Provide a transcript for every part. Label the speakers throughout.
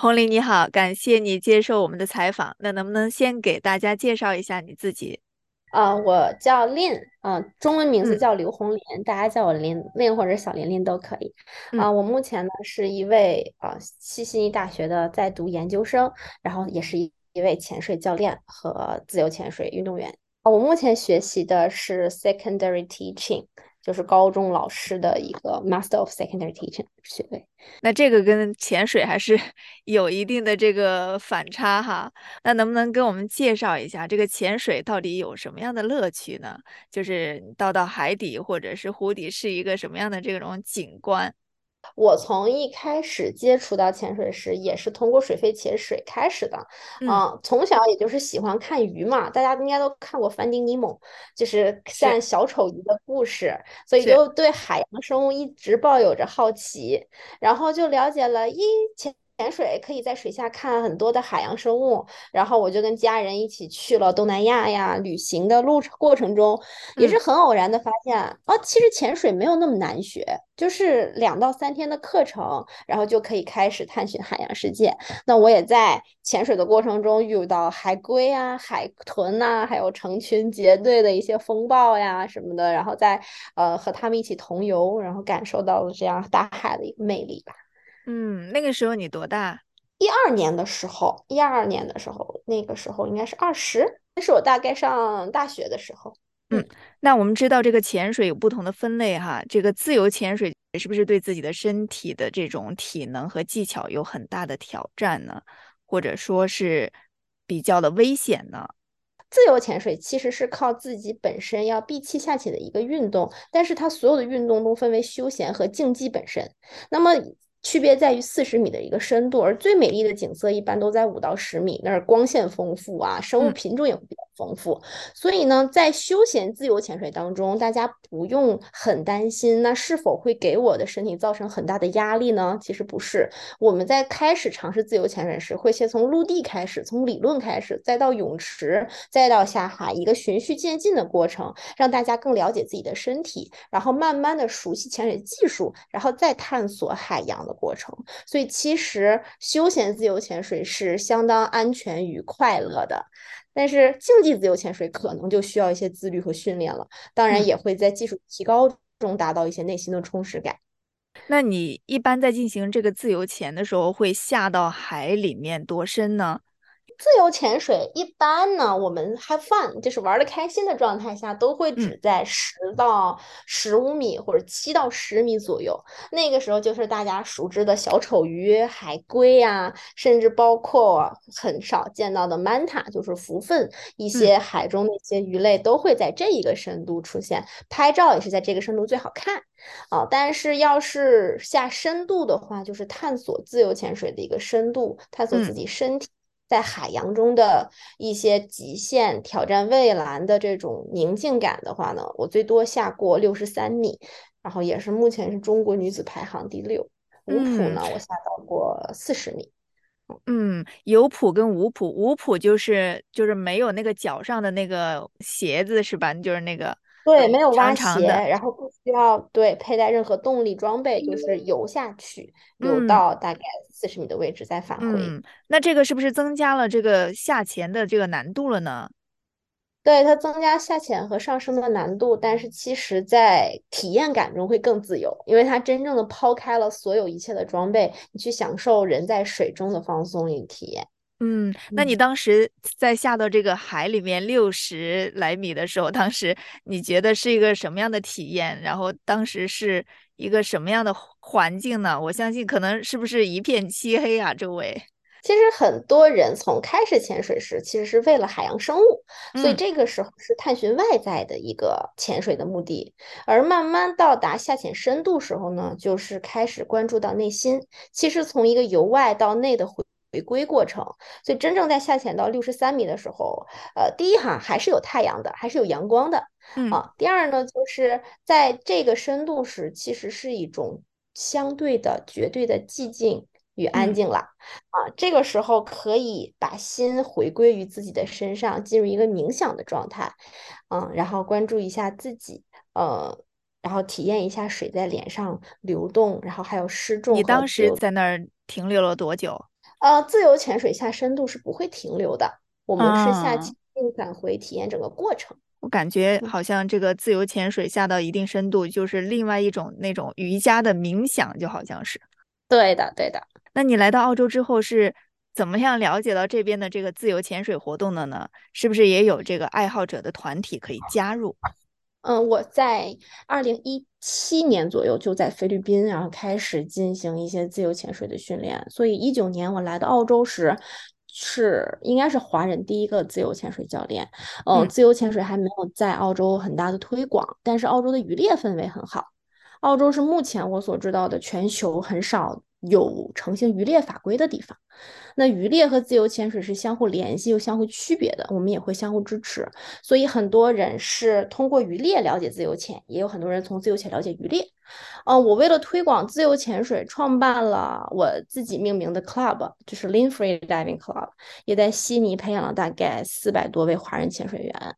Speaker 1: 红林你好，感谢你接受我们的采访。那能不能先给大家介绍一下你自己？
Speaker 2: 啊，我叫林，嗯，中文名字
Speaker 1: 嗯
Speaker 2: 叫刘红林，大家叫我林林或者小林林都可以。
Speaker 1: 嗯
Speaker 2: 啊，我目前呢是一位啊西悉尼大学的在读研究生，然后也是一一位潜水教练和自由潜水运动员。啊，我目前学习的是 secondary teaching，就是高中老师的一个 Master of Secondary Teaching 学位。
Speaker 1: 那这个跟潜水还是 有一定的这个反差哈。那能不能给我们介绍一下这个潜水到底有什么样的乐趣呢？就是到到海底或者是湖底是一个什么样的这种景观？
Speaker 2: 我从一开始接触到潜水时，也是通过水肺潜水开始的。
Speaker 1: 嗯，
Speaker 2: 嗯，从小也就是喜欢看鱼嘛，大家应该都看过《Finding Nemo》，就是
Speaker 1: 是
Speaker 2: 像小丑鱼的故事，所以，就对海洋生物一直抱有着好奇，然后就了解了，一潜潜水可以在水下看很多的海洋生物，然后我就跟家人一起去了东南亚呀，旅行的路程过程中，也是
Speaker 1: 嗯
Speaker 2: 很偶然的发现，哦，其实潜水没有那么难学，就是两到三天的课程，然后就可以开始探寻海洋世界。那我也在潜水的过程中遇到海龟啊、海豚呐、还有成群结队的一些风暴呀什么的，然后在呃和他们一起同游，然后感受到了这样大海的一个魅力吧。
Speaker 1: 嗯，那个时候你多大？
Speaker 2: 一二年的时候，一二年的时候，那个时候应该是二十，那是我大概上大学的时候。
Speaker 1: 嗯，
Speaker 2: 嗯。
Speaker 1: 那我们知道这个潜水有不同的分类哈，这个自由潜水是不是对自己的身体的这种体能和技巧有很大的挑战呢？或者说是比较的危险呢？
Speaker 2: 自由潜水其实是靠自己本身要闭气下潜的一个运动，但是它所有的运动都分为休闲和竞技本身。那么区别在于四十米的一个深度，而最美丽的景色一般都在五到十米，那儿光线丰富啊，生物
Speaker 1: 嗯
Speaker 2: 品种也会比较丰富。所以呢，在休闲自由潜水当中，大家不用很担心，那是否会给我的身体造成很大的压力呢？其实不是。我们在开始尝试自由潜水时，会先从陆地开始，从理论开始，再到泳池，再到下海，一个循序渐进的过程，让大家更了解自己的身体，然后慢慢的熟悉潜水技术，然后再探索海洋的过程。所以其实休闲自由潜水是相当安全与快乐的。但是竞技自由潜水可能就需要一些自律和训练了，当然
Speaker 1: 嗯，
Speaker 2: 也会在技术提高中达到一些内心的充实感。
Speaker 1: 那你一般在进行这个自由潜的时候，会下到海里面多深呢？
Speaker 2: 自由潜水一般呢，我们 have fun，就是玩的开心的状态下，都会
Speaker 1: 嗯
Speaker 2: 只在十到十五米或者七到十米左右。那个时候就是大家熟知的小丑鱼、海龟呀、甚至包括很少见到的 manta，就是福分，一
Speaker 1: 嗯
Speaker 2: 些海中的一些鱼类都会在这一个深度出现，拍照也是在这个深度最好看。啊，但是要是下深度的话，就是探索自由潜水的一个深度，探索自
Speaker 1: 嗯。
Speaker 2: 己身体在海洋中的一些极限，挑战蔚蓝的这种宁静感的话呢，我最多下过六十三米，然后也是目前是中国女子排行第六。五普
Speaker 1: 嗯
Speaker 2: 呢，我下到过四十米。
Speaker 1: 嗯，有谱跟无谱，无谱就是就是没有那个脚上的那个鞋子是吧？就是那个
Speaker 2: 对，
Speaker 1: 嗯
Speaker 2: 没有蛙鞋，然后不需要对佩戴任何动力装备，就是游下去，游
Speaker 1: 嗯
Speaker 2: 到大概四十米的位置再返回。
Speaker 1: 嗯，那这个是不是增加了这个下潜的这个难度了呢？
Speaker 2: 对，它增加下潜和上升的难度，但是其实在体验感中会更自由，因为它真正的抛开了所有一切的装备，你去享受人在水中的放松与体验。
Speaker 1: 嗯，那你
Speaker 2: 嗯。
Speaker 1: 当时在下到这个海里面六十来米的时候，当时你觉得是一个什么样的体验？然后当时是一个什么样的环境呢？我相信可能是不是一片漆黑啊，周围？
Speaker 2: 其实很多人从开始潜水时，其实是为了海洋生物，所以
Speaker 1: 嗯
Speaker 2: 这个时候是探寻外在的一个潜水的目的。而慢慢到达下潜深度时候呢，就是开始关注到内心。其实从一个由外到内的回回归过程，所以真正在下潜到六十三米的时候，呃，第一哈还是有太阳的，还是有阳光的
Speaker 1: 嗯
Speaker 2: 啊。第二呢，就是在这个深度时，其实是一种相对的、绝对的寂静与安
Speaker 1: 嗯。
Speaker 2: 静了。啊，这个时候可以把心回归于自己的身上，进入一个冥想的状态，嗯，然后关注一下自己，呃，然后体验一下水在脸上流动，然后还有失重
Speaker 1: 你当时。在那儿停留了多久？
Speaker 2: 呃，自由潜水下深度是不会停留的，我们是下
Speaker 1: 啊，
Speaker 2: 潜并返回体验整个过程。
Speaker 1: 我感觉
Speaker 2: 嗯，
Speaker 1: 好像这个自由潜水下到一定深度，就是另外一种那种瑜伽的冥想，就好像是。
Speaker 2: 对的，对的。
Speaker 1: 那你来到澳洲之后是怎么样了解到这边的这个自由潜水活动的呢？是不是也有这个爱好者的团体可以加入？
Speaker 2: 嗯，我在二零一七年左右就在菲律宾，然后开始进行一些自由潜水的训练。所以一九年我来到澳洲时，是应该是华人第一个自由潜水教练。嗯，
Speaker 1: 嗯
Speaker 2: 自由潜水还没有在澳洲很大的推广，但是澳洲的渔猎氛围很好。澳洲是目前我所知道的全球很少有成型渔猎法规的地方。那渔猎和自由潜水是相互联系又相互区别的，我们也会相互支持。所以很多人是通过渔猎了解自由潜，也有很多人从自由潜了解渔猎。嗯，我为了推广自由潜水，创办了我自己命名的 club，就是 Lean Free Diving Club，也在悉尼培养了大概四百多位华人潜水员。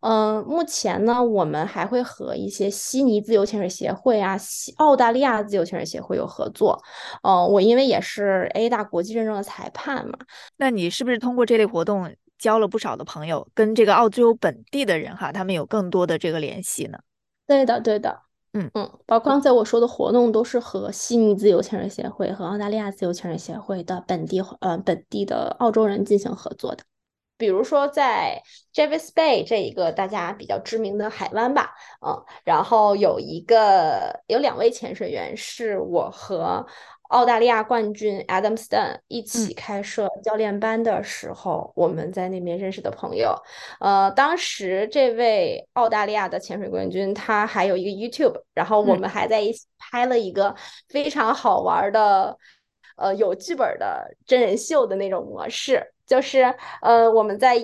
Speaker 2: 嗯，目前呢，我们还会和一些悉尼自由潜水协会啊、西澳大利亚自由潜水协会有合作。嗯，我因为也是 A 大国际认证的裁判嘛，
Speaker 1: 那你是不是通过这类活动交了不少的朋友，跟这个澳洲本地的人哈，他们有更多的这个联系呢？
Speaker 2: 对的，对的。
Speaker 1: 嗯。
Speaker 2: 嗯，包括刚才我说的活动，都是和悉尼自由潜水协会和澳大利亚自由潜水协会的本地呃本地的澳洲人进行合作的。比如说在 Jervis Bay 这一个大家比较知名的海湾吧，嗯，然后有一个有两位潜水员是我和澳大利亚冠军 Adam Stone 一
Speaker 1: 嗯
Speaker 2: 起开设教练班的时候，我们在那边认识的朋友。呃，当时这位澳大利亚的潜水冠军他还有一个 YouTube，然后我
Speaker 1: 嗯
Speaker 2: 们还在一起拍了一个非常好玩的。呃有剧本的真人秀的那种模式，就是呃我们在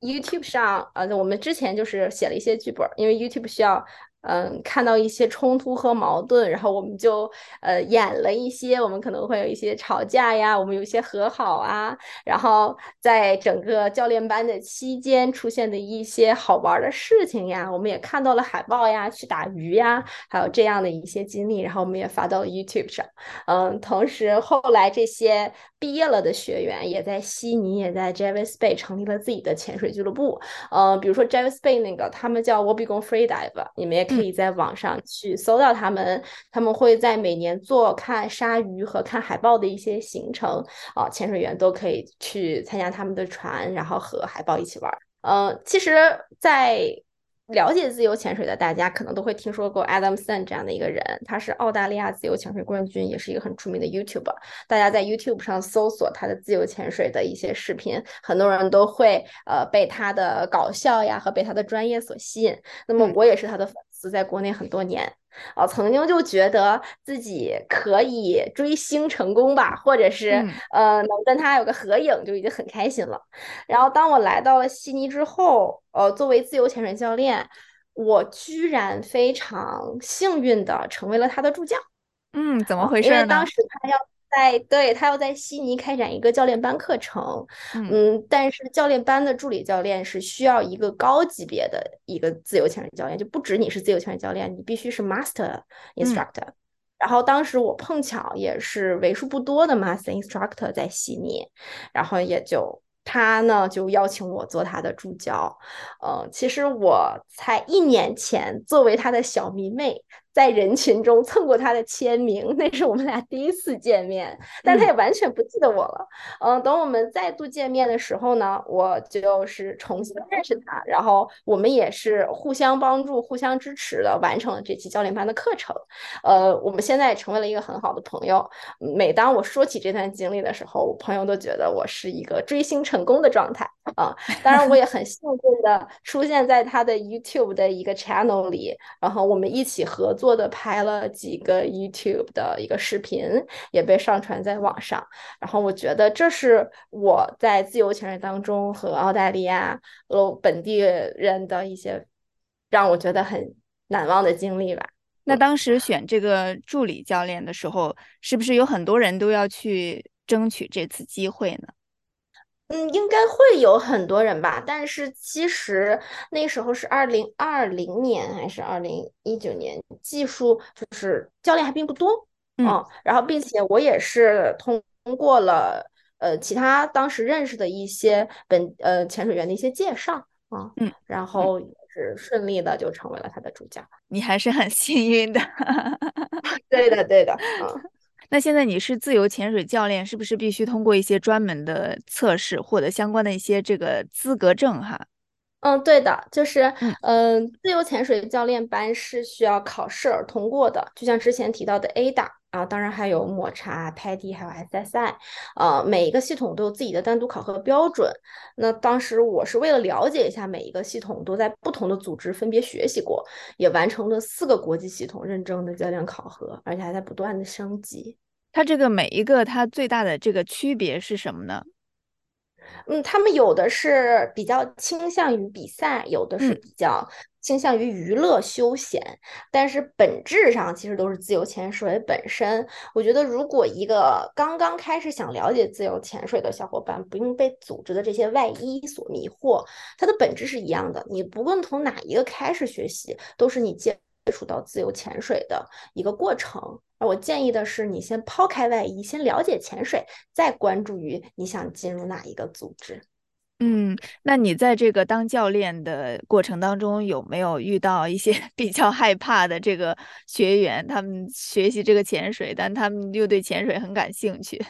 Speaker 2: YouTube 上，呃我们之前就是写了一些剧本，因为 YouTube 需要。嗯，看到一些冲突和矛盾，然后我们就呃演了一些，我们可能会有一些吵架呀，我们有一些和好啊，然后在整个教练班的期间出现的一些好玩的事情呀，我们也看到了海豹呀，去打鱼呀，还有这样的一些经历，然后我们也发到了 YouTube 上。嗯，同时后来这些毕业了的学员也在悉尼，也在 Javis Bay 成立了自己的潜水俱乐部。呃，比如说 Javis Bay 那个，他们叫 Wobegong Freedive，你们也可
Speaker 1: 嗯
Speaker 2: 以在网上去搜到他们。他们会在每年做看鲨鱼和看海豹的一些行程，啊、潜水员都可以去参加他们的船，然后和海豹一起玩。嗯，其实，在了解自由潜水的大家可能都会听说过 Adamson 这样的一个人，他是澳大利亚自由潜水冠军，也是一个很出名的 YouTuber。大家在 YouTube 上搜索他的自由潜水的一些视频，很多人都会呃被他的搞笑呀和被他的专业所吸引。那么
Speaker 1: 嗯
Speaker 2: 我也是他的粉丝，在国内很多年。啊，曾经就觉得自己可以追星成功吧，或者是
Speaker 1: 嗯
Speaker 2: 呃能跟他有个合影就已经很开心了。然后当我来到了悉尼之后，呃，作为自由潜水教练，我居然非常幸运的成为了他的助教。
Speaker 1: 嗯，怎么
Speaker 2: 啊，
Speaker 1: 回事儿呢？
Speaker 2: 因为当时他要在，对，他要在悉尼开展一个教练班课程，
Speaker 1: 嗯
Speaker 2: 嗯，但是教练班的助理教练是需要一个高级别的一个自由潜水教练，就不止你是自由潜水教练，你必须是 master
Speaker 1: 嗯
Speaker 2: instructor。然后当时我碰巧也是为数不多的 master instructor 在悉尼，然后也就他呢就邀请我做他的助教。呃，其实我才一年前作为他的小迷妹，在人群中蹭过他的签名，那是我们俩第一次见面，但他
Speaker 1: 嗯
Speaker 2: 也完全不记得我了。嗯、等我们再度见面的时候呢，我就是重新认识他，然后我们也是互相帮助、互相支持的完成了这期教练班的课程。呃，我们现在也成为了一个很好的朋友。每当我说起这段经历的时候，我朋友都觉得我是一个追星成功的状态啊。当然，我也很幸运的出现在他的 YouTube 的一个 channel 里，然后我们一起合作的拍了几个 YouTube 的一个视频，也被上传在网上。然后我觉得这是我在自由潜水当中和澳大利亚呃本地人的一些让我觉得很难忘的经历吧。
Speaker 1: 那当时选这个助理教练的时候，是不是有很多人都要去争取这次机会呢？
Speaker 2: 嗯，应该会有很多人吧，但是其实那时候是二零二零年还是二零一九年，技术就是教练还并不多，
Speaker 1: 嗯
Speaker 2: 嗯，然后并且我也是通过了呃其他当时认识的一些本呃潜水员的一些介绍啊，
Speaker 1: 嗯，
Speaker 2: 然后是顺利的就成为了他的主教。
Speaker 1: 你还是很幸运的。
Speaker 2: 对的，对的，嗯。
Speaker 1: 那现在你是自由潜水教练，是不是必须通过一些专门的测试，获得相关的一些这个资格证哈？
Speaker 2: 嗯，对的，就是
Speaker 1: 嗯
Speaker 2: 嗯，自由潜水教练班是需要考试而通过的，就像之前提到的啊，当然还有抹茶、PADI 还有 SSI，呃，每一个系统都有自己的单独考核标准。那当时我是为了了解一下每一个系统，都在不同的组织分别学习过，也完成了四个国际系统认证的教练考核，而且还在不断的升级。
Speaker 1: 它这个每一个它最大的这个区别是什么呢？
Speaker 2: 嗯，他们有的是比较倾向于比赛，有的是
Speaker 1: 嗯
Speaker 2: 比较倾向于娱乐休闲，但是本质上其实都是自由潜水本身。我觉得，如果一个刚刚开始想了解自由潜水的小伙伴，不用被组织的这些外衣所迷惑，它的本质是一样的。你不论从哪一个开始学习，都是你接触到自由潜水的一个过程。而我建议的是，你先抛开外衣，先了解潜水，再关注于你想进入哪一个组织。
Speaker 1: 嗯，那你在这个当教练的过程当中，有没有遇到一些 比较害怕的这个学员？他们学习这个潜水，但他们又对潜水很感兴趣。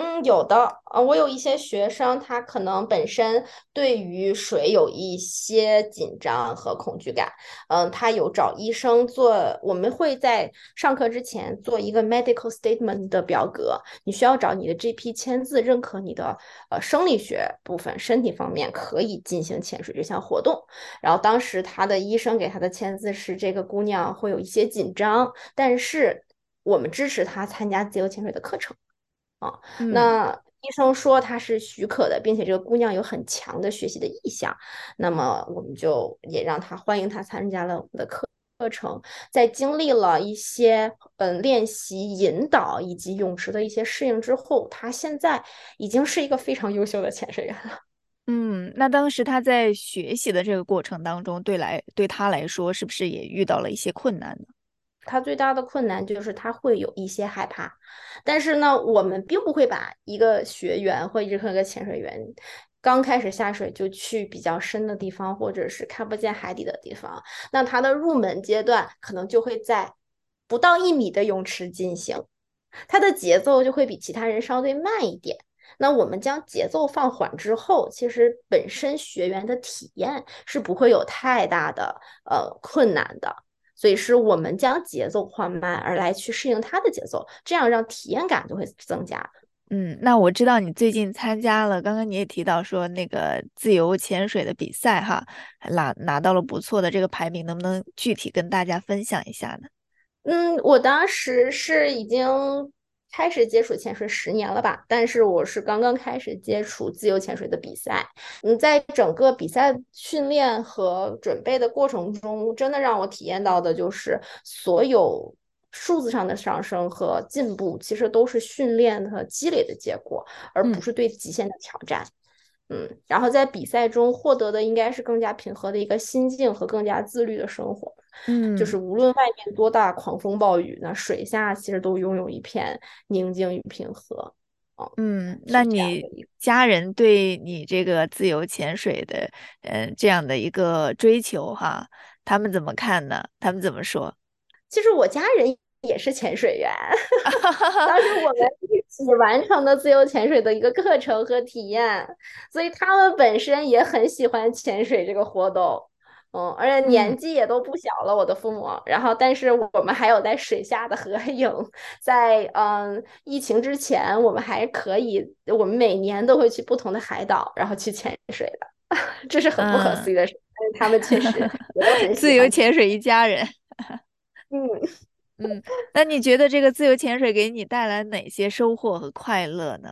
Speaker 2: 嗯，有的，呃，我有一些学生，他可能本身对于水有一些紧张和恐惧感，嗯，他有找医生做，我们会在上课之前做一个 medical statement 的表格，你需要找你的 GP 签字，认可你的呃生理学部分，身体方面可以进行潜水这项活动。然后当时他的医生给他的签字是，这个姑娘会有一些紧张，但是我们支持她参加自由潜水的课程。啊，
Speaker 1: 嗯
Speaker 2: 那医生说他是许可的，并且这个姑娘有很强的学习的意向，那么我们就也让她欢迎她参加了我们的课课程。在经历了一些嗯练习引导以及泳池的一些适应之后，她现在已经是一个非常优秀的潜水员了。
Speaker 1: 嗯，那当时他在学习的这个过程当中，对来对他来说，是不是也遇到了一些困难呢？
Speaker 2: 他最大的困难就是他会有一些害怕，但是呢，我们并不会把一个学员或任何一个潜水员刚开始下水就去比较深的地方，或者是看不见海底的地方。那他的入门阶段可能就会在不到一米的泳池进行，他的节奏就会比其他人稍微慢一点。那我们将节奏放缓之后，其实本身学员的体验是不会有太大的呃困难的。所以是我们将节奏放慢，而来去适应他的节奏，这样让体验感就会增加。
Speaker 1: 嗯，那我知道你最近参加了，刚刚你也提到说那个自由潜水的比赛哈，拿拿到了不错的这个排名，能不能具体跟大家分享一下呢？
Speaker 2: 嗯，我当时是已经开始接触潜水十年了吧，但是我是刚刚开始接触自由潜水的比赛。嗯，在整个比赛训练和准备的过程中，真的让我体验到的就是所有数字上的上升和进步，其实都是训练和积累的结果，而不
Speaker 1: 嗯
Speaker 2: 是对极限的挑战。嗯，然后在比赛中获得的应该是更加平和的一个心境和更加自律的生活。就是
Speaker 1: 嗯
Speaker 2: 无论外面多大狂风暴雨，那水下其实都拥有一片宁静与平和。哦，
Speaker 1: 嗯，那你。家人对你这个自由潜水的，呃，这样的一个追求哈，他们怎么看呢？他们怎么说？
Speaker 2: 其实我家人也是潜水员，当时我们一起完成的自由潜水的一个课程和体验，所以他们本身也很喜欢潜水这个活动。嗯，而且年
Speaker 1: 嗯
Speaker 2: 纪也都不小了，我的父母。然后，但是我们还有在水下的合影，在嗯疫情之前，我们还可以，我们每年都会去不同的海岛，然后去潜水的，这是很不可
Speaker 1: 嗯，
Speaker 2: 思议的事。但是他们确实
Speaker 1: 自。由潜水一家人。
Speaker 2: 嗯。
Speaker 1: 嗯，那你觉得这个自由潜水给你带来哪些收获和快乐呢？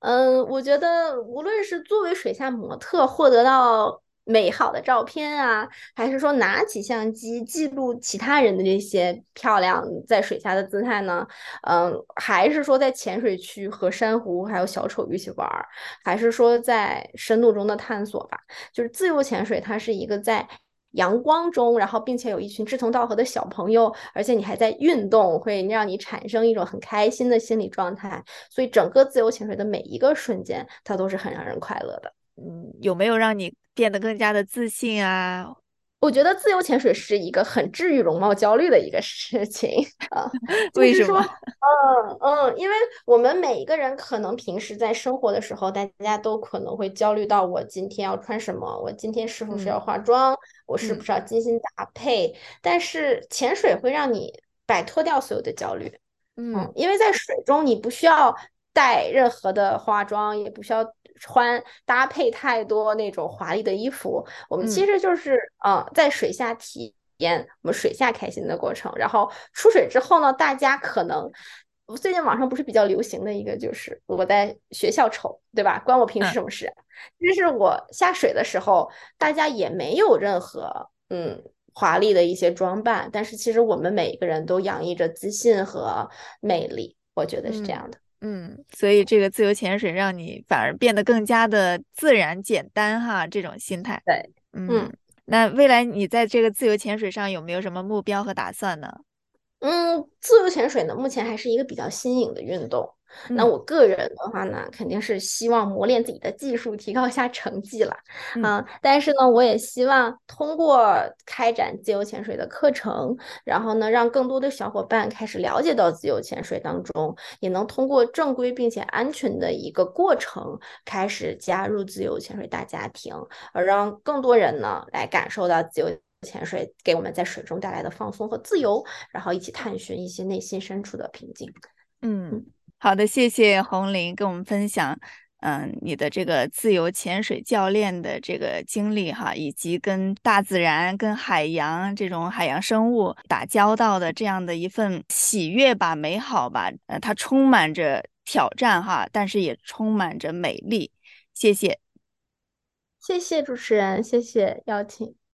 Speaker 2: 嗯，我觉得无论是作为水下模特获得到美好的照片啊，还是说拿起相机记录其他人的这些漂亮在水下的姿态呢，嗯，还是说在潜水区和珊瑚还有小丑鱼一起玩儿，还是说在深度中的探索吧，就是自由潜水，它是一个在阳光中，然后并且有一群志同道合的小朋友，而且你还在运动，会让你产生一种很开心的心理状态。所以整个自由潜水的每一个瞬间，它都是很让人快乐的。
Speaker 1: 嗯，有没有让你变得更加的自信啊？
Speaker 2: 我觉得自由潜水是一个很治愈容貌焦虑的一个事情 啊。
Speaker 1: 为什么？
Speaker 2: 嗯嗯，因为我们每一个人可能平时在生活的时候，大家都可能会焦虑到我今天要穿什么，我今天是不是要化妆，我是不是要精心搭配。但是潜水会让你摆脱掉所有的焦虑。嗯，因为在水中你不需要带任何的化妆，也不需要。穿搭配太多那种华丽的衣服，我们其实就是嗯，在水下体验我们水下开心的过程。然后出水之后呢，大家可能最近网上不是比较流行的一个就是我在学校丑，对吧？关我平时什么事？其实我下水的时候，大家也没有任何嗯华丽的一些装扮，但是其实我们每一个人都洋溢着自信和魅力，我觉得是这样的。
Speaker 1: 嗯，所以这个自由潜水让你反而变得更加的自然简单哈，这种心态。
Speaker 2: 对，嗯，
Speaker 1: 那未来你在这个自由潜水上有没有什么目标和打算呢？
Speaker 2: 嗯，自由潜水呢，目前还是一个比较新颖的运动。那我个人的话呢，肯定是希望磨练自己的技术，提高一下成绩了。嗯，但是呢，我也希望通过开展自由潜水的课程，然后呢，让更多的小伙伴开始了解到自由潜水当中，也能通过正规并且安全的一个过程，开始加入自由潜水大家庭，而让更多人呢来感受到自由潜水给我们在水中带来的放松和自由，然后一起探寻一些内心深处的平静。
Speaker 1: 嗯。好的，谢谢红林跟我们分享，嗯，你的这个自由潜水教练的这个经历哈，以及跟大自然、跟海洋这种海洋生物打交道的这样的一份喜悦吧、美好吧，呃，它充满着挑战哈，但是也充满着美丽。谢谢，
Speaker 2: 谢谢主持人，谢谢邀请。